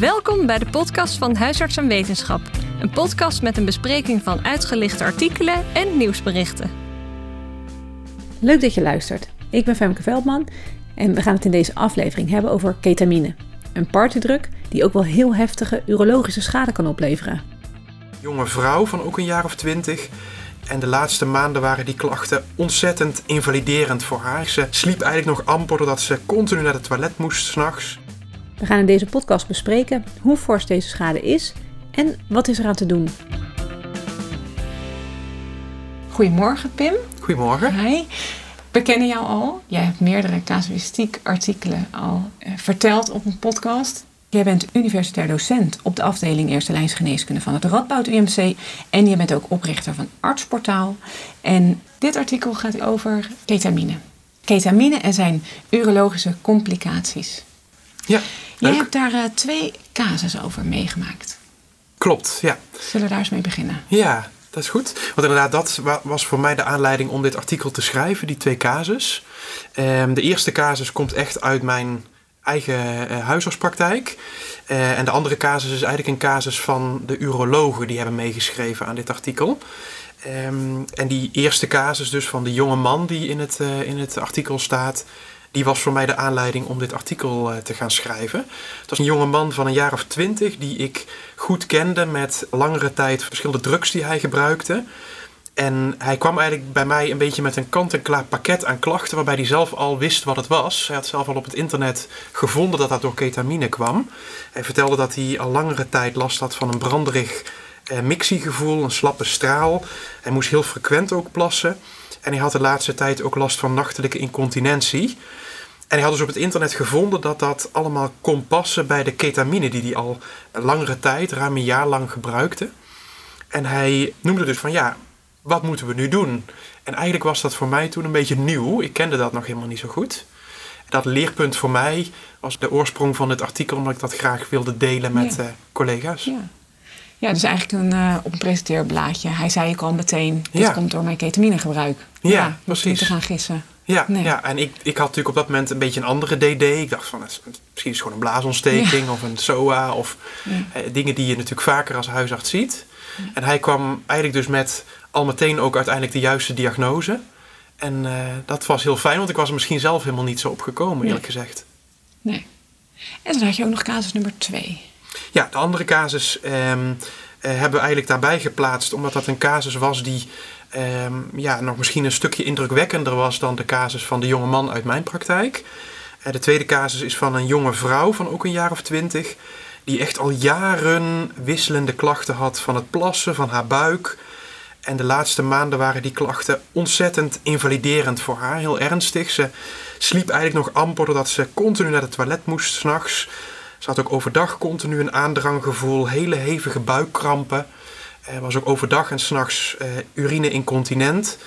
Welkom bij de podcast van Huisarts en Wetenschap. Een podcast met een bespreking van uitgelichte artikelen en nieuwsberichten. Leuk dat je luistert. Ik ben Femke Veldman en we gaan het in deze aflevering hebben over ketamine. Een partydruk die ook wel heel heftige urologische schade kan opleveren. Jonge vrouw van ook een jaar of twintig. En de laatste maanden waren die klachten ontzettend invaliderend voor haar. Ze sliep eigenlijk nog amper doordat ze continu naar het toilet moest s'nachts. We gaan in deze podcast bespreken hoe fors deze schade is en wat is eraan te doen. Goedemorgen Pim. Goedemorgen. Hi. We kennen jou al. Jij hebt meerdere casuïstiek artikelen al eh, verteld op een podcast. Jij bent universitair docent op de afdeling Eerste Lijnsgeneeskunde van het Radboud UMC. En je bent ook oprichter van Artsportaal. En dit artikel gaat over ketamine. Ketamine en zijn urologische complicaties. Ja, Jij leuk. hebt daar eh, twee casussen over meegemaakt. Klopt, ja. Zullen we daar eens mee beginnen? Ja, dat is goed. Want inderdaad, dat wa- was voor mij de aanleiding om dit artikel te schrijven, die twee casus. Ehm, de eerste casus komt echt uit mijn eigen eh, huisartspraktijk. Eh, en de andere casus is eigenlijk een casus van de urologen die hebben meegeschreven aan dit artikel. Ehm, en die eerste casus dus van de jonge man die in het, in het artikel staat... Die was voor mij de aanleiding om dit artikel eh, te gaan schrijven. Het was een jonge man van een jaar of twintig die ik goed kende met langere tijd verschillende drugs die hij gebruikte. En hij kwam eigenlijk bij mij een beetje met een kant-en-klaar pakket aan klachten, waarbij hij zelf al wist wat het was. Hij had zelf al op het internet gevonden dat dat door ketamine kwam. Hij vertelde dat hij al langere tijd last had van een branderig eh, mixiegevoel, een slappe straal. Hij moest heel frequent ook plassen. En hij had de laatste tijd ook last van nachtelijke incontinentie. En hij had dus op het internet gevonden dat dat allemaal kon passen bij de ketamine die hij al een langere tijd, ruim een jaar lang gebruikte. En hij noemde dus van ja, wat moeten we nu doen? En eigenlijk was dat voor mij toen een beetje nieuw. Ik kende dat nog helemaal niet zo goed. Dat leerpunt voor mij was de oorsprong van het artikel, omdat ik dat graag wilde delen met Ja. eh, collega's. Ja. Ja, dus eigenlijk een, eh, op een presenteerblaadje. Hij zei ik al meteen, dit Ja. komt door mijn ketaminegebruik. Ja, niet precies. te gaan gissen. Ja, Nee. ja, en ik, ik had natuurlijk op dat moment een beetje een andere DD. Ik dacht van, misschien is het gewoon een blaasontsteking of een SOA of Ja. eh, dingen die je natuurlijk vaker als huisarts ziet. En hij kwam eigenlijk dus met al meteen ook uiteindelijk de juiste diagnose. En eh, dat was heel fijn, want ik was er misschien zelf helemaal niet zo op gekomen, eerlijk gezegd. Nee. En dan had je ook nog casus nummer twee. Ja, de andere casus ehm, eh, hebben we eigenlijk daarbij geplaatst, omdat dat een casus was die ehm, ja, nog misschien een stukje indrukwekkender was dan de casus van de jonge man uit mijn praktijk. Eh, de tweede casus is van een jonge vrouw van ook een jaar of twintig, die echt al jaren wisselende klachten had van het plassen, van haar buik. En de laatste maanden waren die klachten ontzettend invaliderend voor haar, heel ernstig. Ze sliep eigenlijk nog amper doordat ze continu naar het toilet moest s'nachts. Ze had ook overdag continu een aandranggevoel, hele hevige buikkrampen. Er was ook overdag en s'nachts eh urine-incontinent.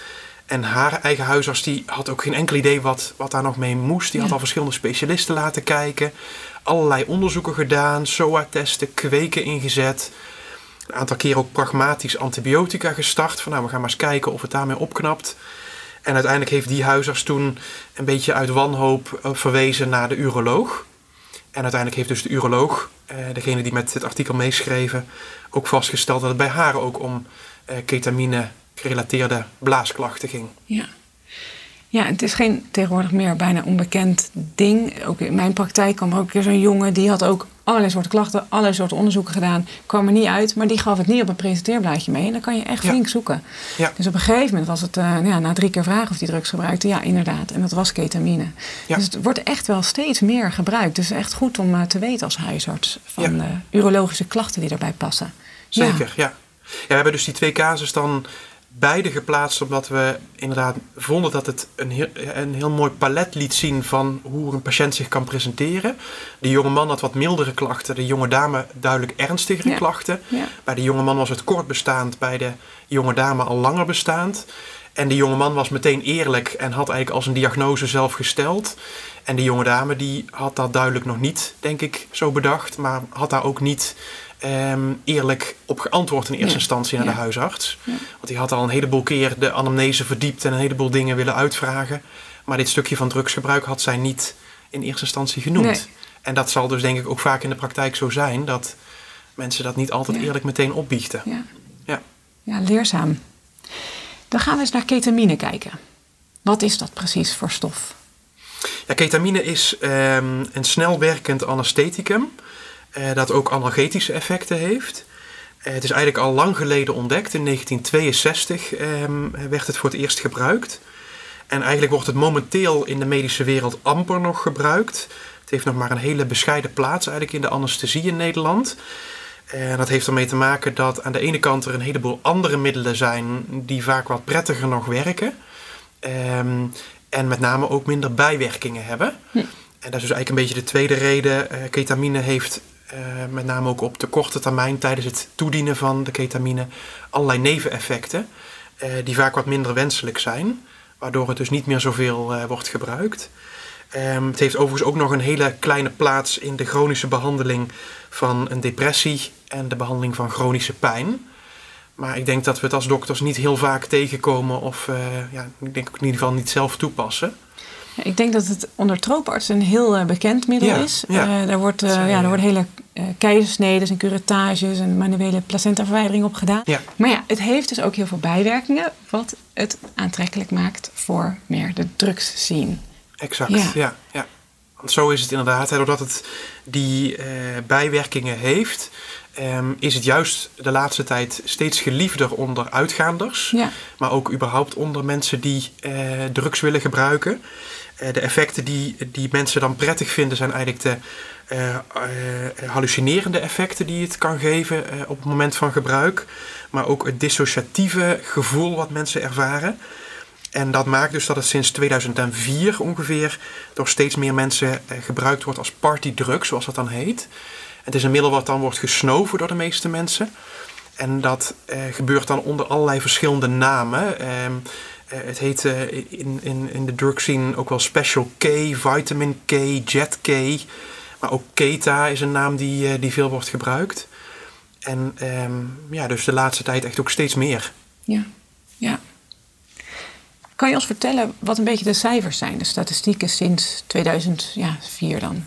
En haar eigen huisarts die had ook geen enkel idee wat, wat daar nog mee moest. Die had al verschillende specialisten laten kijken. Allerlei onderzoeken gedaan, SOA-testen, kweken ingezet. Een aantal keer ook pragmatisch antibiotica gestart. Van nou, we gaan maar eens kijken of het daarmee opknapt. En uiteindelijk heeft die huisarts toen een beetje uit wanhoop eh, verwezen naar de uroloog. En uiteindelijk heeft dus de uroloog, eh, degene die met het artikel meeschreven, ook vastgesteld dat het bij haar ook om eh, ketamine gerelateerde blaasklachten ging. Ja. Ja, het is geen tegenwoordig meer bijna onbekend ding. Ook in mijn praktijk kwam er ook een keer zo'n jongen... die had ook allerlei soorten klachten, allerlei soorten onderzoeken gedaan. Kwam er niet uit, maar die gaf het niet op een presenteerblaadje mee. En dan kan je echt Ja. flink zoeken. Ja. Dus op een gegeven moment was het, eh, nou ja, na drie keer vragen of die drugs gebruikte... ja, inderdaad. En dat was ketamine. Dus het wordt echt wel steeds meer gebruikt. Dus echt goed om eh, te weten als huisarts... van urologische klachten die daarbij passen. Zeker, ja. ja. We hebben dus die twee casus dan beide geplaatst omdat we inderdaad vonden dat het een heel, een heel mooi palet liet zien van hoe een patiënt zich kan presenteren. De jonge man had wat mildere klachten, de jonge dame duidelijk ernstigere Ja. klachten. Ja. Bij de jonge man was het kort bestaand, bij de jonge dame al langer bestaand. En de jonge man was meteen eerlijk en had eigenlijk al zijn diagnose zelf gesteld. En de jonge dame die had dat duidelijk nog niet, denk ik, zo bedacht. Maar had daar ook niet ehm, eerlijk op geantwoord in eerste Ja. instantie naar Ja. de huisarts. Ja. Want die had al een heleboel keer de anamnese verdiept en een heleboel dingen willen uitvragen. Maar dit stukje van drugsgebruik had zij niet in eerste instantie genoemd. Nee. En dat zal dus denk ik ook vaak in de praktijk zo zijn dat mensen dat niet altijd eerlijk meteen opbiechten. Ja. Ja. ja, leerzaam. Dan gaan we eens naar ketamine kijken. Wat is dat precies voor stof? Ja, ketamine is ehm, een snel werkend anestheticum dat ook analgetische effecten heeft. Eh, het is eigenlijk al lang geleden ontdekt. In 1962 ehm, werd het voor het eerst gebruikt. En eigenlijk wordt het momenteel in de medische wereld amper nog gebruikt. Het heeft nog maar een hele bescheiden plaats eigenlijk in de anesthesie in Nederland. En dat heeft ermee te maken dat aan de ene kant er een heleboel andere middelen zijn die vaak wat prettiger nog werken. Ehm, en met name ook minder bijwerkingen hebben. En dat is dus eigenlijk een beetje de tweede reden. Eh, ketamine heeft eh, met name ook op de korte termijn tijdens het toedienen van de ketamine allerlei neveneffecten. eh, die vaak wat minder wenselijk zijn. Waardoor het dus niet meer zoveel eh, wordt gebruikt. Ehm, het heeft overigens ook nog een hele kleine plaats in de chronische behandeling van een depressie en de behandeling van chronische pijn. Maar ik denk dat we het als dokters niet heel vaak tegenkomen of eh, ja, ik denk ook in ieder geval niet zelf toepassen. Ja, Ik denk dat het onder troopartsen een heel eh, bekend middel Ja, is. ja. Eh, daar, wordt, eh, eh, ja, daar worden hele eh keizersneden en curatages en manuele placentaverwijdering op gedaan. Ja. Maar ja, het heeft dus ook heel veel bijwerkingen, wat het aantrekkelijk maakt voor meer de drugs zien. Exact, Ja. ja. ja, Want zo is het inderdaad. Hè, doordat het die eh, bijwerkingen heeft, ehm, is het juist de laatste tijd steeds geliefder onder uitgaanders. Ja. Maar ook überhaupt onder mensen die eh, drugs willen gebruiken. De effecten die, die mensen dan prettig vinden zijn eigenlijk de eh, eh, hallucinerende effecten die het kan geven eh, op het moment van gebruik. Maar ook het dissociatieve gevoel wat mensen ervaren. En dat maakt dus dat het sinds 2004 ongeveer door steeds meer mensen gebruikt wordt als partydrug, zoals dat dan heet. Het is een middel wat dan wordt gesnoven door de meeste mensen. En dat eh, gebeurt dan onder allerlei verschillende namen. Ehm, eh, het heet eh, in, in, in de drug scene ook wel Special K, Vitamin K, Jet K. Maar ook Keta is een naam die, eh, die veel wordt gebruikt. En ehm, ja, dus de laatste tijd echt ook steeds meer. Ja. ja. Kan je ons vertellen wat een beetje de cijfers zijn, de statistieken sinds 2004 dan?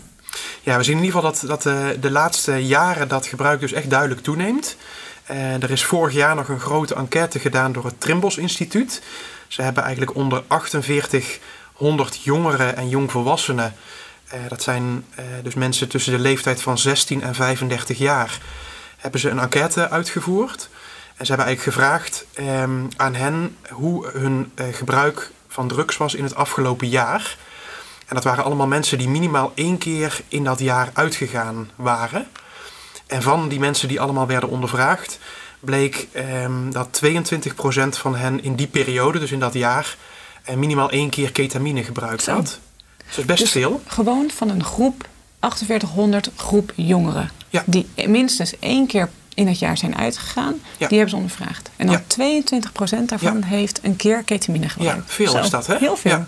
Ja, we zien in ieder geval dat, dat eh, de laatste jaren dat gebruik dus echt duidelijk toeneemt. Eh, er is vorig jaar nog een grote enquête gedaan door het Trimbos Instituut. Ze hebben eigenlijk onder 4800 jongeren en jongvolwassenen, dat zijn eh, dus mensen tussen de leeftijd van 16 en 35 jaar, hebben ze een enquête uitgevoerd. En ze hebben eigenlijk gevraagd ehm, aan hen hoe hun eh, gebruik van drugs was in het afgelopen jaar. En dat waren allemaal mensen die minimaal één keer in dat jaar uitgegaan waren. En van die mensen die allemaal werden ondervraagd, bleek ehm, dat 22% van hen in die periode, dus in dat jaar, eh, minimaal één keer ketamine gebruikt had. Dus dat is best Dus veel. Gewoon van een groep, 4800 groep jongeren. Ja. Die minstens één keer in het jaar zijn uitgegaan. Ja. Die hebben ze ondervraagd. En dan Ja. 22% daarvan heeft een keer ketamine gebruikt. Ja, veel Zo, is dat, hè? Heel veel.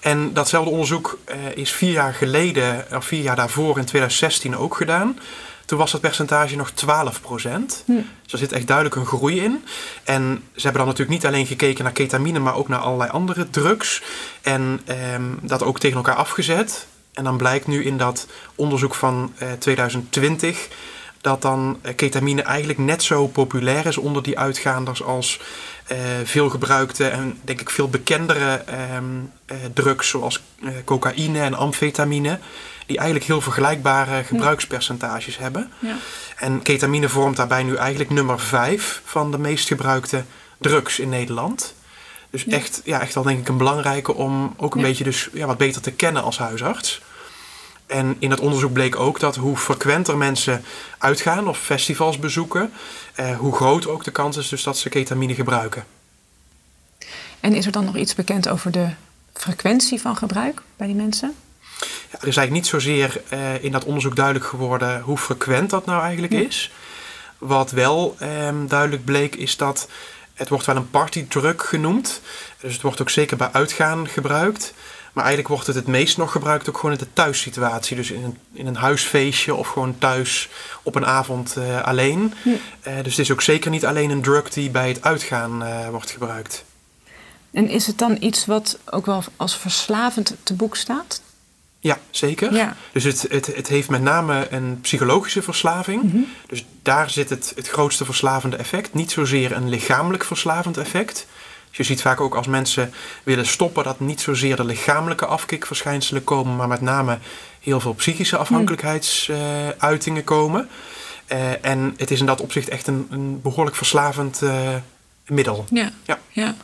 En datzelfde onderzoek eh, is vier jaar geleden, of vier jaar daarvoor in 2016 ook gedaan. Toen was dat percentage nog 12 procent. Hm. Dus er zit echt duidelijk een groei in. En ze hebben dan natuurlijk niet alleen gekeken naar ketamine, maar ook naar allerlei andere drugs. En ehm, dat ook tegen elkaar afgezet. En dan blijkt nu in dat onderzoek van eh, 2020 dat dan eh, ketamine eigenlijk net zo populair is onder die uitgaanders als eh, veel gebruikte en denk ik veel bekendere ehm, eh, drugs zoals eh, cocaïne en amfetamine, die eigenlijk heel vergelijkbare gebruikspercentages hebben. Ja. En ketamine vormt daarbij nu eigenlijk nummer 5 van de meest gebruikte drugs in Nederland. Dus Ja. echt, ja, echt wel denk ik een belangrijke om ook een beetje dus, ja, wat beter te kennen als huisarts. En in het onderzoek bleek ook dat hoe frequenter mensen uitgaan of festivals bezoeken, eh, hoe groot ook de kans is dus dat ze ketamine gebruiken. En is er dan nog iets bekend over de frequentie van gebruik bij die mensen? Ja, er is eigenlijk niet zozeer eh, in dat onderzoek duidelijk geworden hoe frequent dat nou eigenlijk is. Wat wel ehm, duidelijk bleek is dat het wordt wel een partydrug genoemd. Dus het wordt ook zeker bij uitgaan gebruikt. Maar eigenlijk wordt het het meest nog gebruikt ook gewoon in de thuissituatie. Dus in een, in een huisfeestje of gewoon thuis op een avond eh, alleen. Ja. Eh, dus het is ook zeker niet alleen een drug die bij het uitgaan wordt gebruikt. En is het dan iets wat ook wel als verslavend te boek staat? Ja, zeker. Ja. Dus het, het, het heeft met name een psychologische verslaving. Mhm. Dus daar zit het, het grootste verslavende effect. Niet zozeer een lichamelijk verslavend effect. Dus je ziet vaak ook als mensen willen stoppen dat niet zozeer de lichamelijke afkikverschijnselen komen, maar met name heel veel psychische afhankelijkheidsuitingen komen. Eh, en het is in dat opzicht echt een, een behoorlijk verslavend eh, middel. Ja. Ja. ja.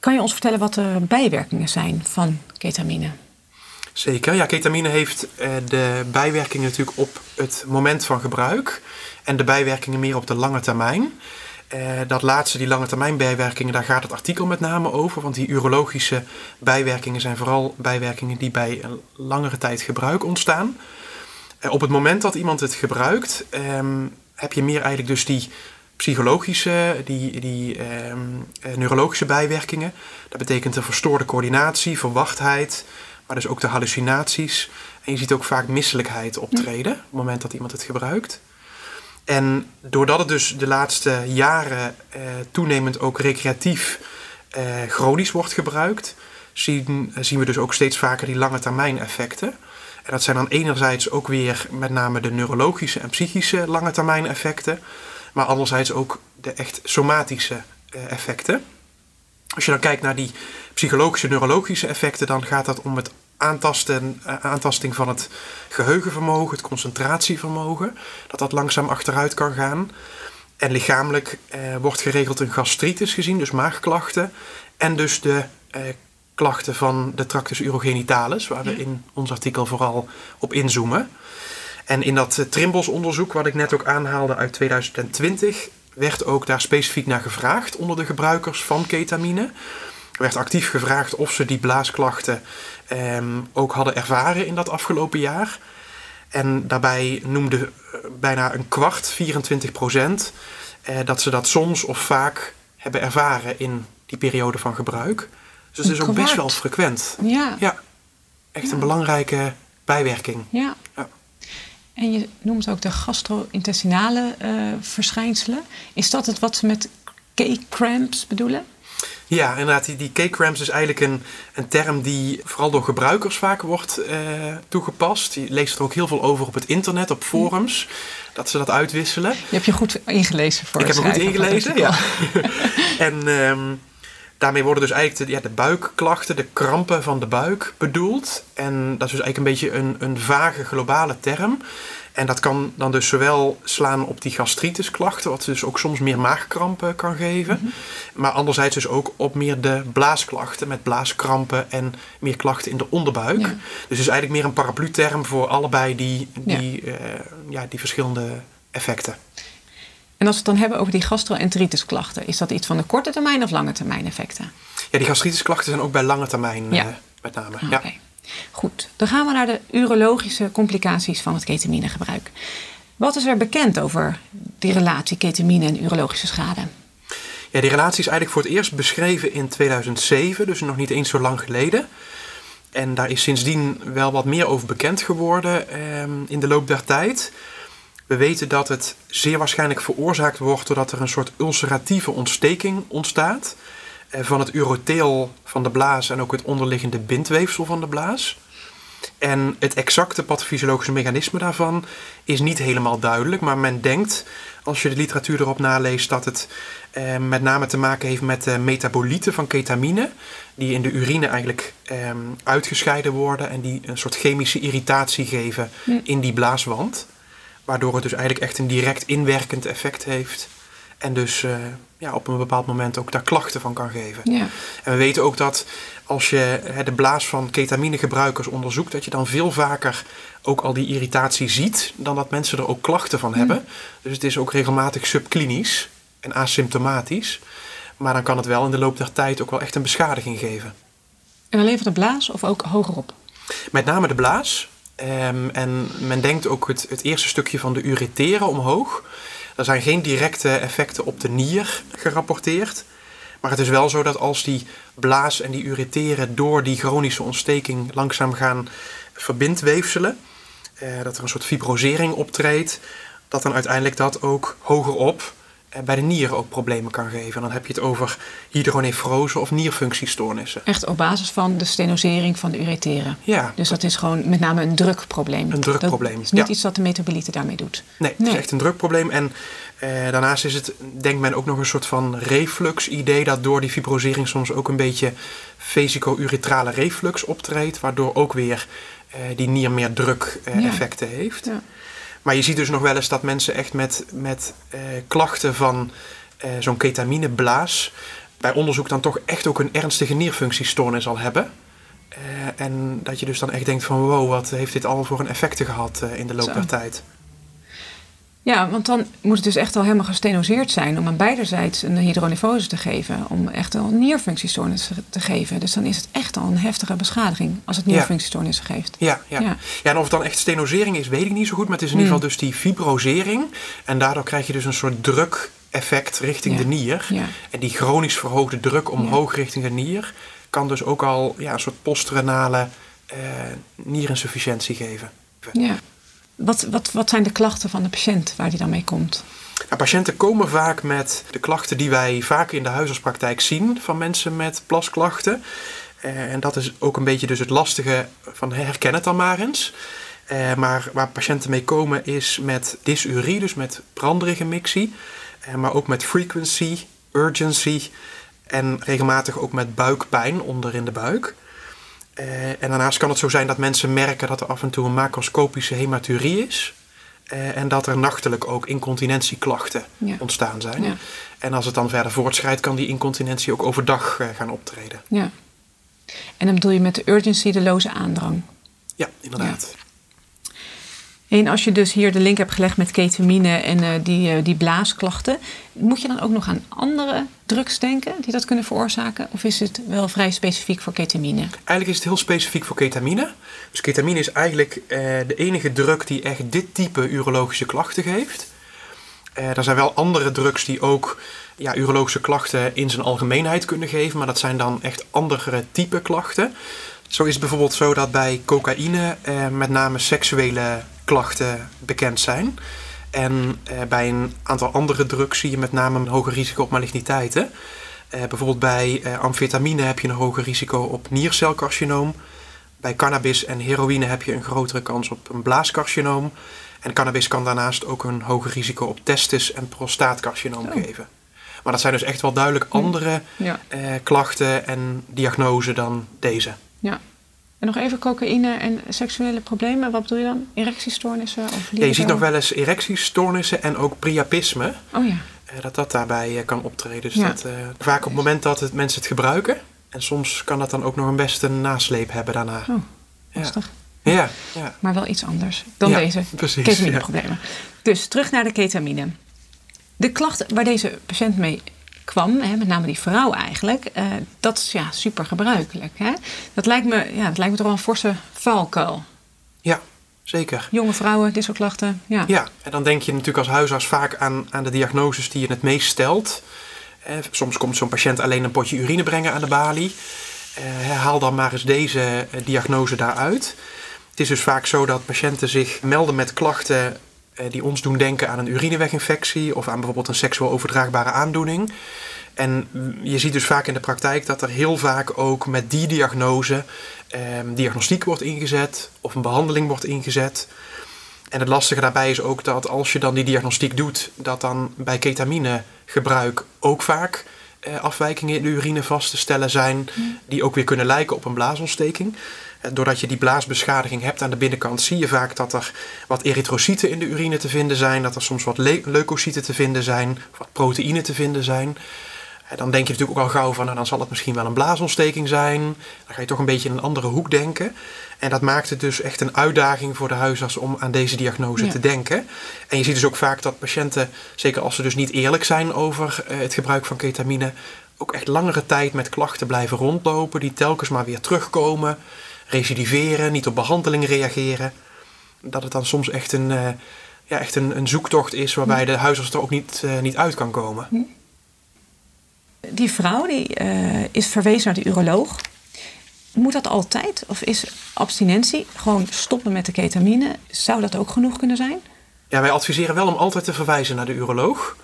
Kan je ons vertellen wat de bijwerkingen zijn van ketamine? Zeker. Ja, ketamine heeft eh, de bijwerkingen natuurlijk op het moment van gebruik. En de bijwerkingen meer op de lange termijn. Eh, dat laatste, die lange termijn bijwerkingen, daar gaat het artikel met name over. Want die urologische bijwerkingen zijn vooral bijwerkingen die bij een langere tijd gebruik ontstaan. Eh, op het moment dat iemand het gebruikt, ehm, heb je meer eigenlijk dus die psychologische, die, die ehm, eh, neurologische bijwerkingen. Dat betekent een verstoorde coördinatie, verwachtheid, maar dus ook de hallucinaties. En je ziet ook vaak misselijkheid optreden op het moment dat iemand het gebruikt. En doordat het dus de laatste jaren eh, toenemend ook recreatief eh, chronisch wordt gebruikt, zien, zien we dus ook steeds vaker die lange termijn effecten. En dat zijn dan enerzijds ook weer met name de neurologische en psychische lange termijn effecten, maar anderzijds ook de echt somatische eh, effecten. Als je dan kijkt naar die psychologische, neurologische effecten, dan gaat dat om het aantasten, eh, aantasting van het geheugenvermogen, het concentratievermogen, dat dat langzaam achteruit kan gaan. En lichamelijk eh, wordt geregeld een gastritis gezien, dus maagklachten. En dus de eh, klachten van de tractus urogenitalis, waar we in ons artikel vooral op inzoomen. En in dat uh, Trimbos-onderzoek, wat ik net ook aanhaalde uit 2020, werd ook daar specifiek naar gevraagd onder de gebruikers van ketamine. Er werd actief gevraagd of ze die blaasklachten ehm, ook hadden ervaren in dat afgelopen jaar. En daarbij noemde eh, bijna een kwart, 24 procent, eh, dat ze dat soms of vaak hebben ervaren in die periode van gebruik. Dus het is ook best wel frequent. Ja. Ja, echt een belangrijke bijwerking. Ja. Ja. En je noemt ook de gastro-intestinale uh, verschijnselen. Is dat het wat ze met cake-cramps bedoelen? Ja, inderdaad. Die, die cake cramps is eigenlijk een, een term die vooral door gebruikers vaak wordt uh, toegepast. Je leest er ook heel veel over op het internet, op forums, dat ze dat uitwisselen. Je hebt je goed ingelezen voor Ik heb me goed ingelezen, ja. en um, daarmee worden dus eigenlijk de, ja, de buikklachten, de krampen van de buik bedoeld. En dat is dus eigenlijk een beetje een, een vage globale term. En dat kan dan dus zowel slaan op die gastritisklachten, wat dus ook soms meer maagkrampen kan geven. Mm -hmm. Maar anderzijds dus ook op meer de blaasklachten met blaaskrampen en meer klachten in de onderbuik. Ja. Dus het is eigenlijk meer een paraplu-term voor allebei die, die, ja. Uh, ja, die verschillende effecten. En als we het dan hebben over die gastro-enteritisklachten, is dat iets van de korte termijn of lange termijn effecten? Ja, die gastritisklachten zijn ook bij lange termijn ja. uh, met name. Okay. Ja. Goed, dan gaan we naar de urologische complicaties van het ketaminegebruik. Wat is er bekend over die relatie ketamine en urologische schade? Ja, die relatie is eigenlijk voor het eerst beschreven in 2007, dus nog niet eens zo lang geleden. En daar is sindsdien wel wat meer over bekend geworden eh, in de loop der tijd. We weten dat het zeer waarschijnlijk veroorzaakt wordt doordat er een soort ulceratieve ontsteking ontstaat van het uroteel van de blaas en ook het onderliggende bindweefsel van de blaas. En het exacte pathofysiologische mechanisme daarvan is niet helemaal duidelijk, maar men denkt, als je de literatuur erop naleest, dat het eh, met name te maken heeft met de metabolieten van ketamine, die in de urine eigenlijk eh, uitgescheiden worden en die een soort chemische irritatie geven in die blaaswand. Waardoor het dus eigenlijk echt een direct inwerkend effect heeft. En dus uh, ja, op een bepaald moment ook daar klachten van kan geven. Ja. En we weten ook dat als je de blaas van ketaminegebruikers onderzoekt, dat je dan veel vaker ook al die irritatie ziet, dan dat mensen er ook klachten van hebben. Mm. Dus het is ook regelmatig subklinisch en asymptomatisch. Maar dan kan het wel in de loop der tijd ook wel echt een beschadiging geven. En alleen van de blaas of ook hogerop? Met name de blaas. Um, en men denkt ook het, het eerste stukje van de ureteren omhoog. Er zijn geen directe effecten op de nier gerapporteerd. Maar het is wel zo dat als die blaas en die ureteren door die chronische ontsteking langzaam gaan verbindweefselen, eh, dat er een soort fibrosering optreedt, dat dan uiteindelijk dat ook hogerop eh, bij de nieren ook problemen kan geven. En dan heb je het over hydronefrose of nierfunctiestoornissen. Echt op basis van de stenosering van de ureteren. Ja, Dus dat is gewoon met name een drukprobleem. Een drukprobleem, Dat is niet ja. iets dat de metabolieten daarmee doet. nee, het is echt een drukprobleem. En eh, daarnaast is het, denkt men, ook nog een soort van reflux-idee... dat door die fibrosering soms ook een beetje vesico-uretrale reflux optreedt... waardoor ook weer eh, die nier meer druk-effecten heeft. Ja. Maar je ziet dus nog wel eens dat mensen echt met, met eh, klachten van eh, zo'n ketamineblaas... bij onderzoek dan toch echt ook een ernstige nierfunctiestoornis al hebben... Eh, en dat je dus dan echt denkt van wow, wat heeft dit al voor een effecten gehad eh, in de loop Zo. der tijd. Ja, want dan moet het dus echt al helemaal gestenoseerd zijn om aan beiderzijds een hydronefrose te geven. Om echt al nierfunctiestoornis te geven. Dus dan is het echt al een heftige beschadiging als het Ja. nierfunctiestoornissen geeft. Ja, ja. Ja. ja. en of het dan echt stenosering is, weet ik niet zo goed. Maar het is in ieder Hmm. geval dus die fibrosering. En daardoor krijg je dus een soort druk-effect richting Ja. de nier. Ja. En die chronisch verhoogde druk omhoog richting de nier... kan dus ook al ja, een soort postrenale eh, nierinsufficiëntie geven. ja. Wat, wat, wat zijn de klachten van de patiënt waar die dan mee komt? Nou, patiënten komen vaak met de klachten die wij vaak in de huisartspraktijk zien van mensen met plasklachten. Eh, en dat is ook een beetje dus het lastige van herken het dan maar eens. Eh, maar waar patiënten mee komen is met dysurie, dus met branderige mixie. Eh, maar ook met frequency, urgency en regelmatig ook met buikpijn onder in de buik. Eh, en daarnaast kan het zo zijn dat mensen merken dat er af en toe een macroscopische hematurie is. Eh, en dat er nachtelijk ook incontinentieklachten Ja. ontstaan zijn. Ja. En als het dan verder voortschrijdt, kan die incontinentie ook overdag eh, gaan optreden. Ja. En dan bedoel je met de urgency de loze aandrang. Ja, inderdaad. En als je dus hier de link hebt gelegd met ketamine en die, die blaasklachten, moet je dan ook nog aan andere drugs denken die dat kunnen veroorzaken? Of is het wel vrij specifiek voor ketamine? Eigenlijk is het heel specifiek voor ketamine. Dus ketamine is eigenlijk eh, de enige drug die echt dit type urologische klachten geeft. Eh, er zijn wel andere drugs die ook ja, urologische klachten in zijn algemeenheid kunnen geven, maar dat zijn dan echt andere type klachten. Zo is het bijvoorbeeld zo dat bij cocaïne eh, met name seksuele klachten bekend zijn. En eh, bij een aantal andere drugs zie je met name een hoger risico op maligniteiten. Eh, bijvoorbeeld bij eh, amfetamine heb je een hoger risico op niercelcarcinoom. Bij cannabis en heroïne heb je een grotere kans op een blaascarcinoom. En cannabis kan daarnaast ook een hoger risico op testis- en prostaatcarcinoom Oh. geven. Maar dat zijn dus echt wel duidelijk andere Ja. eh, klachten en diagnose dan deze. ja. En nog even cocaïne en seksuele problemen. Wat bedoel je dan? Erectiestoornissen? Of Ja, je ziet nog wel eens erectiestoornissen en ook priapisme. Oh ja. eh, dat dat daarbij eh, kan optreden. Dus Ja. dat, eh, vaak op het moment dat het, mensen het gebruiken. En soms kan dat dan ook nog een best een nasleep hebben daarna. Oh, Ja. lastig. Ja, ja. Maar wel iets anders dan Ja, deze precies, ketamineproblemen. Dus terug naar de ketamine. De klachten waar deze patiënt mee kwam, hè, met name die vrouw eigenlijk, eh, dat is ja, super gebruikelijk. Hè? Dat, lijkt me, ja, dat lijkt me toch wel een forse valkuil. ja, zeker. Jonge vrouwen, dit soort klachten. Ja. Ja, en dan denk je natuurlijk als huisarts vaak aan, aan de diagnoses die je het meest stelt. Eh, soms komt zo'n patiënt alleen een potje urine brengen aan de balie. Eh, haal dan maar eens deze eh, diagnose daaruit. Het is dus vaak zo dat patiënten zich melden met klachten die ons doen denken aan een urineweginfectie of aan bijvoorbeeld een seksueel overdraagbare aandoening. En mm, je ziet dus vaak in de praktijk dat er heel vaak ook met die diagnose ehm, diagnostiek wordt ingezet of een behandeling wordt ingezet. En het lastige daarbij is ook dat als je dan die diagnostiek doet, dat dan bij ketaminegebruik ook vaak eh, afwijkingen in de urine vast te stellen zijn, die ook weer kunnen lijken op een blaasontsteking. Doordat je die blaasbeschadiging hebt aan de binnenkant, zie je vaak dat er wat erytrocyten in de urine te vinden zijn, dat er soms wat le- leukocyten te vinden zijn, of wat proteïnen te vinden zijn. Eh, Dan denk je natuurlijk ook al gauw van, nou, dan zal het misschien wel een blaasontsteking zijn. Dan ga je toch een beetje in een andere hoek denken. En dat maakt het dus echt een uitdaging voor de huisarts om aan deze diagnose Ja. te denken. En je ziet dus ook vaak dat patiënten, zeker als ze dus niet eerlijk zijn over eh, het gebruik van ketamine, ook echt langere tijd met klachten blijven rondlopen, die telkens maar weer terugkomen, recidiveren, niet op behandeling reageren. Dat het dan soms echt een, eh, ja, echt een, een zoektocht is waarbij de huisarts er ook niet, eh, niet uit kan komen. Die vrouw die, eh, is verwezen naar de uroloog. Moet dat altijd? Of is abstinentie, gewoon stoppen met de ketamine, zou dat ook genoeg kunnen zijn? Ja, wij adviseren wel om altijd te verwijzen naar de uroloog.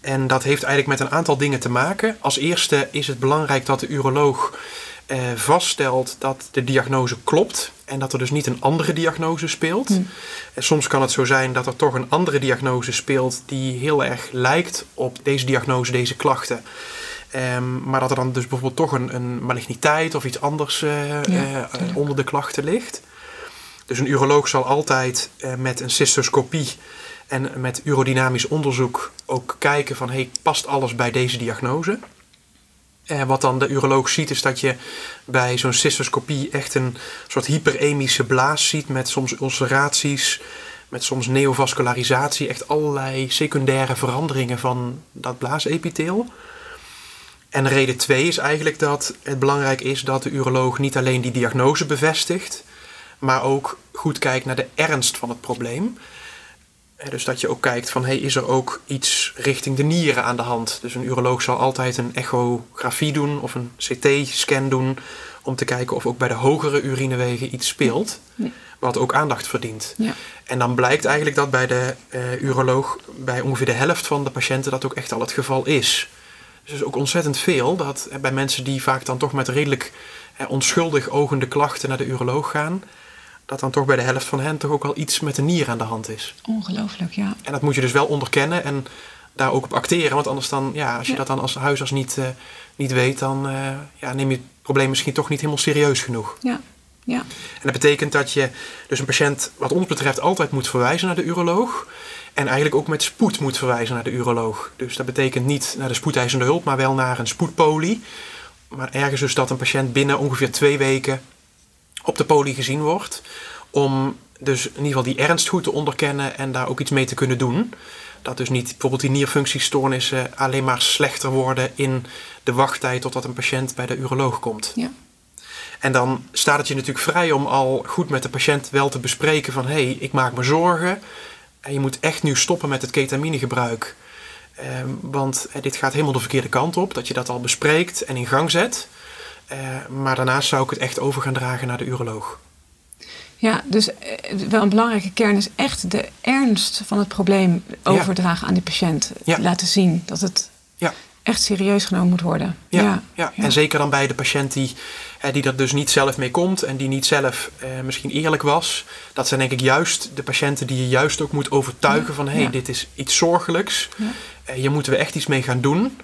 En dat heeft eigenlijk met een aantal dingen te maken. Als eerste is het belangrijk dat de uroloog eh, vaststelt dat de diagnose klopt en dat er dus niet een andere diagnose speelt. En soms kan het zo zijn dat er toch een andere diagnose speelt die heel erg lijkt op deze diagnose, deze klachten. Ehm, maar dat er dan dus bijvoorbeeld toch een, een maligniteit of iets anders eh, eh, onder de klachten ligt. Dus een uroloog zal altijd met een cystoscopie en met urodynamisch onderzoek ook kijken van hey, past alles bij deze diagnose? Eh, wat dan de uroloog ziet is dat je bij zo'n cystoscopie echt een soort hyperemische blaas ziet met soms ulceraties, met soms neovascularisatie, echt allerlei secundaire veranderingen van dat blaasepitheel. En reden twee is eigenlijk dat het belangrijk is dat de uroloog niet alleen die diagnose bevestigt, maar ook goed kijkt naar de ernst van het probleem. Dus dat je ook kijkt van, hey, is er ook iets richting de nieren aan de hand? Dus een uroloog zal altijd een echografie doen of een CT-scan doen... om te kijken of ook bij de hogere urinewegen iets speelt... wat ook aandacht verdient. Ja. En dan blijkt eigenlijk dat bij de uh, uroloog... bij ongeveer de helft van de patiënten dat ook echt al het geval is. Dus is ook ontzettend veel dat bij mensen die vaak dan toch met redelijk eh, onschuldig ogende klachten naar de uroloog gaan dat dan toch bij de helft van hen toch ook wel iets met de nier aan de hand is. Ongelooflijk, ja. En dat moet je dus wel onderkennen en daar ook op acteren. Want anders dan, ja, als je dat dan als huisarts niet, uh, niet weet, dan uh, ja, neem je het probleem misschien toch niet helemaal serieus genoeg. Ja. Ja. En dat betekent dat je dus een patiënt, wat ons betreft, altijd moet verwijzen naar de uroloog. En eigenlijk ook met spoed moet verwijzen naar de uroloog. Dus dat betekent niet naar de spoedeisende hulp, maar wel naar een spoedpolie. Maar ergens dus dat een patiënt binnen ongeveer twee weken op de poli gezien wordt. Om dus in ieder geval die ernst goed te onderkennen en daar ook iets mee te kunnen doen. Dat dus niet bijvoorbeeld die nierfunctiestoornissen alleen maar slechter worden in de wachttijd totdat een patiënt bij de uroloog komt. Ja. En dan staat het je natuurlijk vrij om al goed met de patiënt wel te bespreken van hé, hey, ik maak me zorgen. En je moet echt nu stoppen met het ketaminegebruik. Ehm, want dit gaat helemaal de verkeerde kant op. Dat je dat al bespreekt en in gang zet. Uh, maar daarnaast zou ik het echt over gaan dragen naar de uroloog. Ja, dus uh, wel een belangrijke kern is echt de ernst van het probleem overdragen ja. aan de patiënt. Ja. Laten zien dat het ja. echt serieus genomen moet worden. Ja, ja. en zeker dan bij de patiënt die, uh, die er dus niet zelf mee komt en die niet zelf misschien eerlijk was. Dat zijn denk ik juist de patiënten die je juist ook moet overtuigen van hé, hey, dit is iets zorgelijks. hier moeten we echt iets mee gaan doen.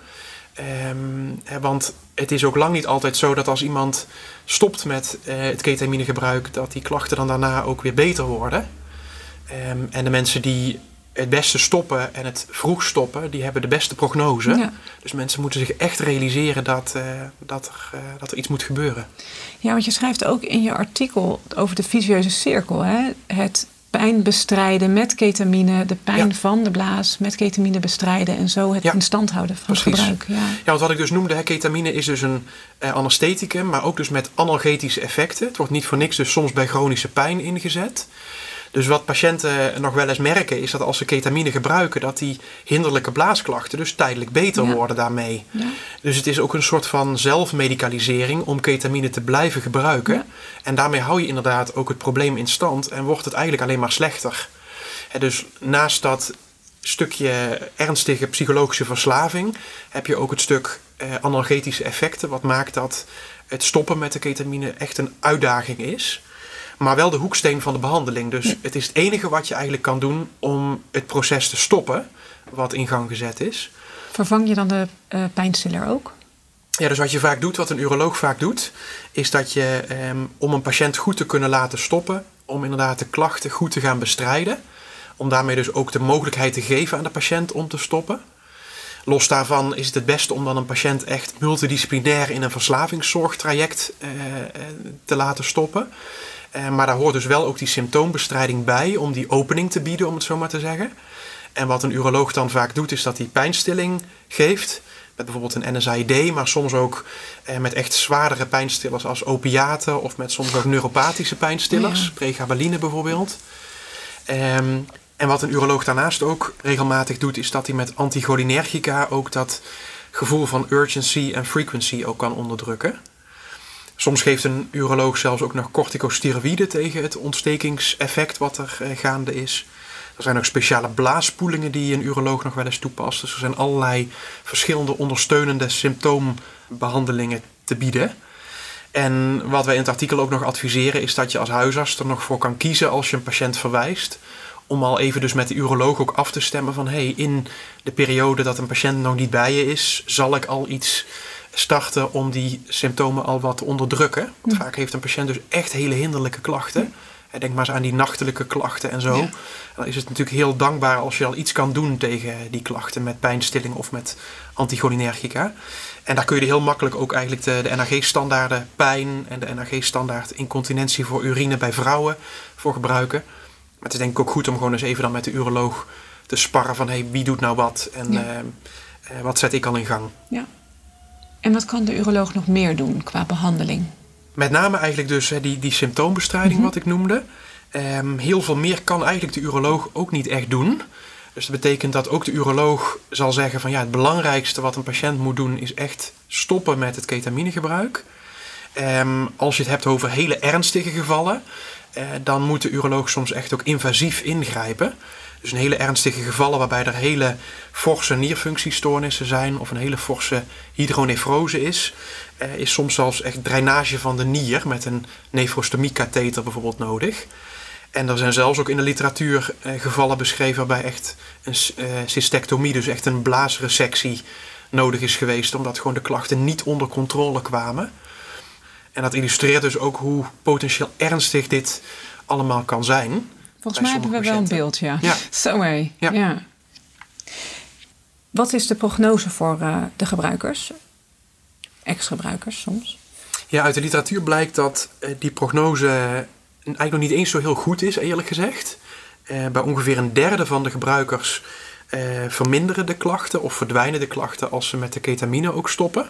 Um, want het is ook lang niet altijd zo dat als iemand stopt met uh, het ketaminegebruik, dat die klachten dan daarna ook weer beter worden. Um, en de mensen die het beste stoppen en het vroeg stoppen, die hebben de beste prognose. Ja. Dus mensen moeten zich echt realiseren dat, uh, dat, er, uh, dat er iets moet gebeuren. Ja, want je schrijft ook in je artikel over de visueuze cirkel. Hè? Het pijn bestrijden met ketamine, de pijn ja. van de blaas met ketamine bestrijden en zo het Ja. in stand houden van het gebruik. Ja. Ja, want wat ik dus noemde, hè, ketamine is dus een eh, anestheticum, maar ook dus met analgetische effecten. Het wordt niet voor niks dus soms bij chronische pijn ingezet. Dus wat patiënten nog wel eens merken is dat als ze ketamine gebruiken, dat die hinderlijke blaasklachten dus tijdelijk beter Ja. worden daarmee. Ja. Dus het is ook een soort van zelfmedicalisering om ketamine te blijven gebruiken. Ja. En daarmee hou je inderdaad ook het probleem in stand en wordt het eigenlijk alleen maar slechter. Hè, dus naast dat stukje ernstige psychologische verslaving heb je ook het stuk eh, analgetische effecten, wat maakt dat het stoppen met de ketamine echt een uitdaging is. Maar wel de hoeksteen van de behandeling. Dus het is het enige wat je eigenlijk kan doen om het proces te stoppen, wat in gang gezet is. Vervang je dan de eh, pijnstiller ook? Ja, dus wat je vaak doet, wat een uroloog vaak doet, is dat je ehm, om een patiënt goed te kunnen laten stoppen, om inderdaad de klachten goed te gaan bestrijden, om daarmee dus ook de mogelijkheid te geven aan de patiënt om te stoppen. Los daarvan is het het beste om dan een patiënt echt multidisciplinair in een verslavingszorgtraject eh, eh, te laten stoppen. Eh, maar daar hoort dus wel ook die symptoombestrijding bij om die opening te bieden, om het zo maar te zeggen. En wat een uroloog dan vaak doet, is dat hij pijnstilling geeft. Met bijvoorbeeld een NSAID, maar soms ook eh, met echt zwaardere pijnstillers als opiaten of met soms ook neuropathische pijnstillers, Ja. pregabaline bijvoorbeeld. Ehm, en wat een uroloog daarnaast ook regelmatig doet, is dat hij met anticholinergica ook dat gevoel van urgency en frequency ook kan onderdrukken. Soms geeft een uroloog zelfs ook nog corticosteroïden tegen het ontstekingseffect wat er eh, gaande is. Er zijn ook speciale blaasspoelingen die een uroloog nog wel eens toepast. Dus er zijn allerlei verschillende ondersteunende symptoombehandelingen te bieden. En wat wij in het artikel ook nog adviseren is dat je als huisarts er nog voor kan kiezen als je een patiënt verwijst. Om al even dus met de uroloog ook af te stemmen van hey, in de periode dat een patiënt nog niet bij je is, zal ik al iets starten om die symptomen al wat te onderdrukken. Want vaak heeft een patiënt dus echt hele hinderlijke klachten. Denk maar eens aan die nachtelijke klachten en zo. Dan is het natuurlijk heel dankbaar als je al iets kan doen tegen die klachten met pijnstilling of met anticholinergica. En daar kun je heel makkelijk ook eigenlijk de, de NAG-standaarden pijn en de NAG-standaard incontinentie voor urine bij vrouwen voor gebruiken. Maar het is denk ik ook goed om gewoon eens even dan met de uroloog te sparren van hey, wie doet nou wat en ja. uh, wat zet ik al in gang. Ja. En wat kan de uroloog nog meer doen qua behandeling? Met name eigenlijk dus die, die symptoombestrijding Mhm. wat ik noemde. Um, heel veel meer kan eigenlijk de uroloog ook niet echt doen. Dus dat betekent dat ook de uroloog zal zeggen van ja, het belangrijkste wat een patiënt moet doen is echt stoppen met het ketaminegebruik. Um, als je het hebt over hele ernstige gevallen, dan moet de uroloog soms echt ook invasief ingrijpen. Dus een hele ernstige gevallen waarbij er hele forse nierfunctiestoornissen zijn of een hele forse hydronefrose is, uh, is soms zelfs echt drainage van de nier met een nefrostomie-katheter bijvoorbeeld nodig. En er zijn zelfs ook in de literatuur uh, gevallen beschreven waarbij echt een cystectomie, dus echt een blaasresectie, nodig is geweest, omdat gewoon de klachten niet onder controle kwamen. En dat illustreert dus ook hoe potentieel ernstig dit allemaal kan zijn. Volgens mij hebben we wel een beeld, ja. ja. Zo hé. Ja. ja. Wat is de prognose voor uh, de gebruikers? Ex-gebruikers soms? Ja, uit de literatuur blijkt dat uh, die prognose eigenlijk nog niet eens zo heel goed is, eerlijk gezegd. Uh, bij ongeveer een derde van de gebruikers uh, verminderen de klachten of verdwijnen de klachten als ze met de ketamine ook stoppen.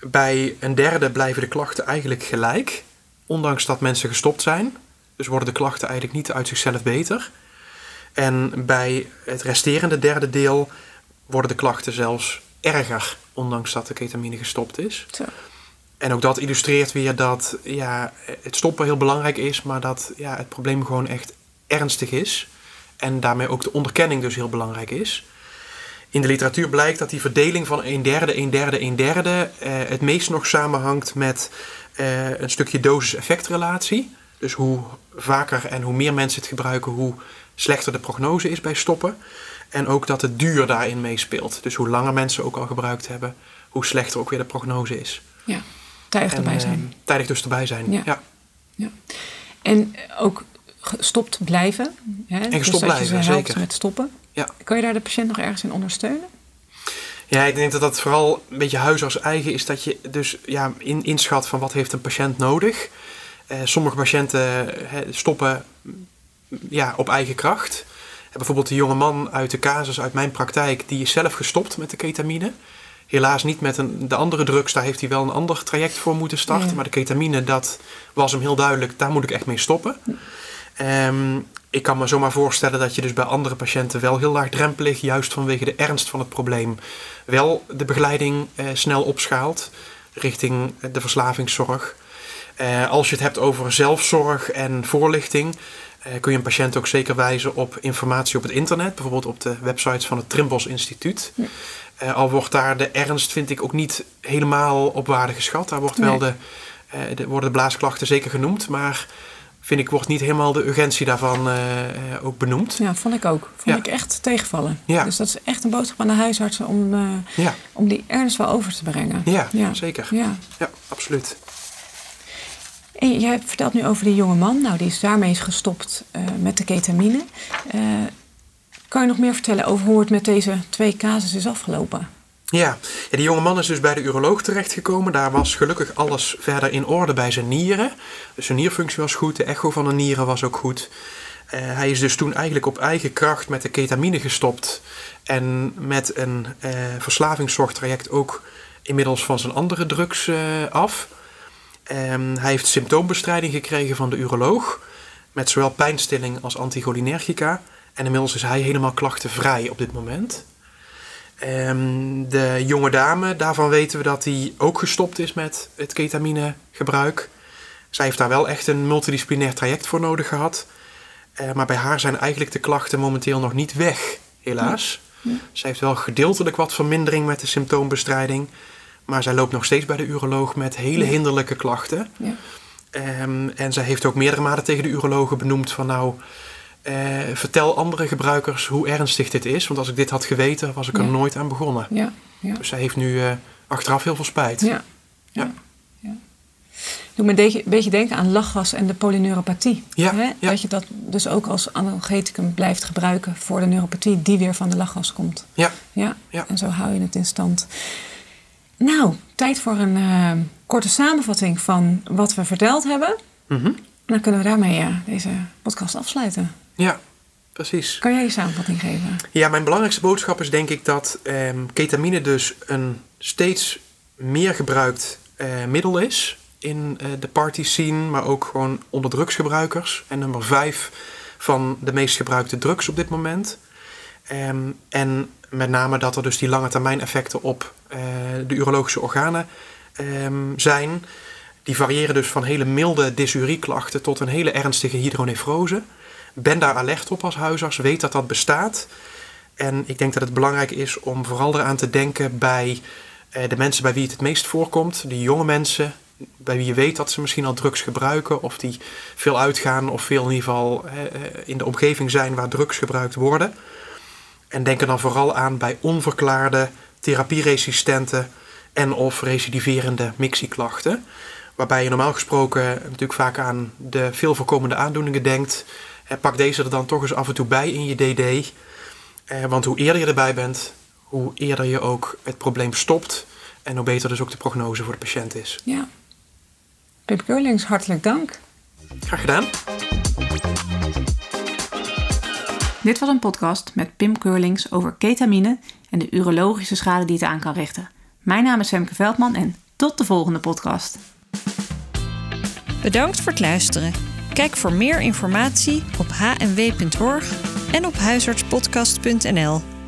Bij een derde blijven de klachten eigenlijk gelijk, ondanks dat mensen gestopt zijn. Dus worden de klachten eigenlijk niet uit zichzelf beter. En bij het resterende derde deel worden de klachten zelfs erger, ondanks dat de ketamine gestopt is. Zo. En ook dat illustreert weer dat ja, het stoppen heel belangrijk is, maar dat ja, het probleem gewoon echt ernstig is. En daarmee ook de onderkenning dus heel belangrijk is. In de literatuur blijkt dat die verdeling van een derde, een derde, een derde eh, het meest nog samenhangt met eh, een stukje dosis-effectrelatie. Dus hoe vaker en hoe meer mensen het gebruiken, hoe slechter de prognose is bij stoppen. En ook dat de duur daarin meespeelt. Dus hoe langer mensen ook al gebruikt hebben, hoe slechter ook weer de prognose is. Ja, tijdig erbij en, zijn. Tijdig dus erbij zijn, ja. ja. ja. En ook gestopt blijven. Hè? En gestopt dus blijven, zeker. met stoppen. Ja. Kan je daar de patiënt nog ergens in ondersteunen? Ja, ik denk dat dat vooral een beetje huisarts eigen is. Dat je dus ja, in, inschat van wat heeft een patiënt nodig. Uh, sommige patiënten he, stoppen ja, op eigen kracht. Bijvoorbeeld de jonge man uit de casus uit mijn praktijk, die is zelf gestopt met de ketamine. Helaas niet met een, de andere drugs, daar heeft hij wel een ander traject voor moeten starten. Ja. Maar de ketamine, dat was hem heel duidelijk, daar moet ik echt mee stoppen. Um, ik kan me zomaar voorstellen dat je dus bij andere patiënten wel heel laagdrempelig, juist vanwege de ernst van het probleem, wel de begeleiding eh, snel opschaalt richting de verslavingszorg. Uh, als je het hebt over zelfzorg en voorlichting, uh, kun je een patiënt ook zeker wijzen op informatie op het internet, bijvoorbeeld op de websites van het Trimbos Instituut. Uh, al wordt daar de ernst, vind ik, ook niet helemaal op waarde geschat. Daar wordt wel de, de, worden de blaasklachten zeker genoemd, maar vind ik wordt niet helemaal de urgentie daarvan uh, ook benoemd. Ja, vond ik ook. Vond Ja. ik echt tegenvallen. Ja. Dus dat is echt een boodschap aan de huisartsen om, uh, Ja, om die ernst wel over te brengen. ja, Ja. zeker. Ja. Ja, absoluut. En jij vertelt nu over die jonge man. Nou, die is daarmee is gestopt uh, met de ketamine. Kan je nog meer vertellen over hoe het met deze twee casus is afgelopen? Ja. die jonge man is dus bij de uroloog terechtgekomen. Daar was gelukkig alles verder in orde bij zijn nieren. Dus zijn nierfunctie was goed, de echo van de nieren was ook goed. Uh, hij is dus toen eigenlijk op eigen kracht met de ketamine gestopt. En met een uh, verslavingszorgtraject ook inmiddels van zijn andere drugs uh, af. Um, hij heeft symptoombestrijding gekregen van de uroloog. Met zowel pijnstilling als anticholinergica. En inmiddels is hij helemaal klachtenvrij op dit moment. Um, de jonge dame, daarvan weten we dat hij ook gestopt is met het ketaminegebruik. Zij heeft daar wel echt een multidisciplinair traject voor nodig gehad. Eh, maar bij haar zijn eigenlijk de klachten momenteel nog niet weg, helaas. Ja. Zij heeft wel gedeeltelijk wat vermindering met de symptoombestrijding. Maar zij loopt nog steeds bij de uroloog met hele Ja. hinderlijke klachten. Ja. Ehm, en zij heeft ook meerdere malen tegen de urologen benoemd van nou, eh, vertel andere gebruikers hoe ernstig dit is. Want als ik dit had geweten, was ik er Ja. nooit aan begonnen. Ja, ja. Dus zij heeft nu eh, achteraf heel veel spijt. Ja. Ja. Doe me een beetje, denken aan lachgas en de polyneuropathie. Ja, Hè? Dat je dat dus ook als analgeticum blijft gebruiken voor de neuropathie die weer van de lachgas komt. Ja. Ja, Ja. en zo hou je het in stand. Nou, tijd voor een eh, korte samenvatting van wat we verteld hebben. Mhm. Dan kunnen we daarmee deze podcast afsluiten. Ja, precies. Kan jij je samenvatting geven? Ja, mijn belangrijkste boodschap is denk ik dat ehm, ketamine dus een steeds meer gebruikt eh, middel is in eh, de party scene, maar ook gewoon onder drugsgebruikers. En nummer vijf van de meest gebruikte drugs op dit moment. Ehm, en met name dat er dus die lange termijn effecten op eh, de urologische organen ehm, zijn. Die variëren dus van hele milde dysurieklachten tot een hele ernstige hydronefrose. Ben daar alert op als huisarts, weet dat dat bestaat. En ik denk dat het belangrijk is om vooral eraan te denken bij eh, de mensen bij wie het het meest voorkomt. Die jonge mensen, bij wie je weet dat ze misschien al drugs gebruiken. Of die veel uitgaan of veel in ieder geval eh, eh, in de omgeving zijn waar drugs gebruikt worden. En denk er dan vooral aan bij onverklaarde therapieresistente en of recidiverende mixieklachten. Waarbij je normaal gesproken natuurlijk vaak aan de veel voorkomende aandoeningen denkt. Eh, Pak deze er dan toch eens af en toe bij in je DD. Eh, want hoe eerder je erbij bent, hoe eerder je ook het probleem stopt. En hoe beter dus ook de prognose voor de patiënt is. Ja. Pip Keurlings, hartelijk dank. Graag gedaan. Dit was een podcast met Pim Keurlings over ketamine en de urologische schade die het aan kan richten. Mijn naam is Femke Veldman en tot de volgende podcast. Bedankt voor het luisteren. Kijk voor meer informatie op hnw.org en op huisartspodcast.nl.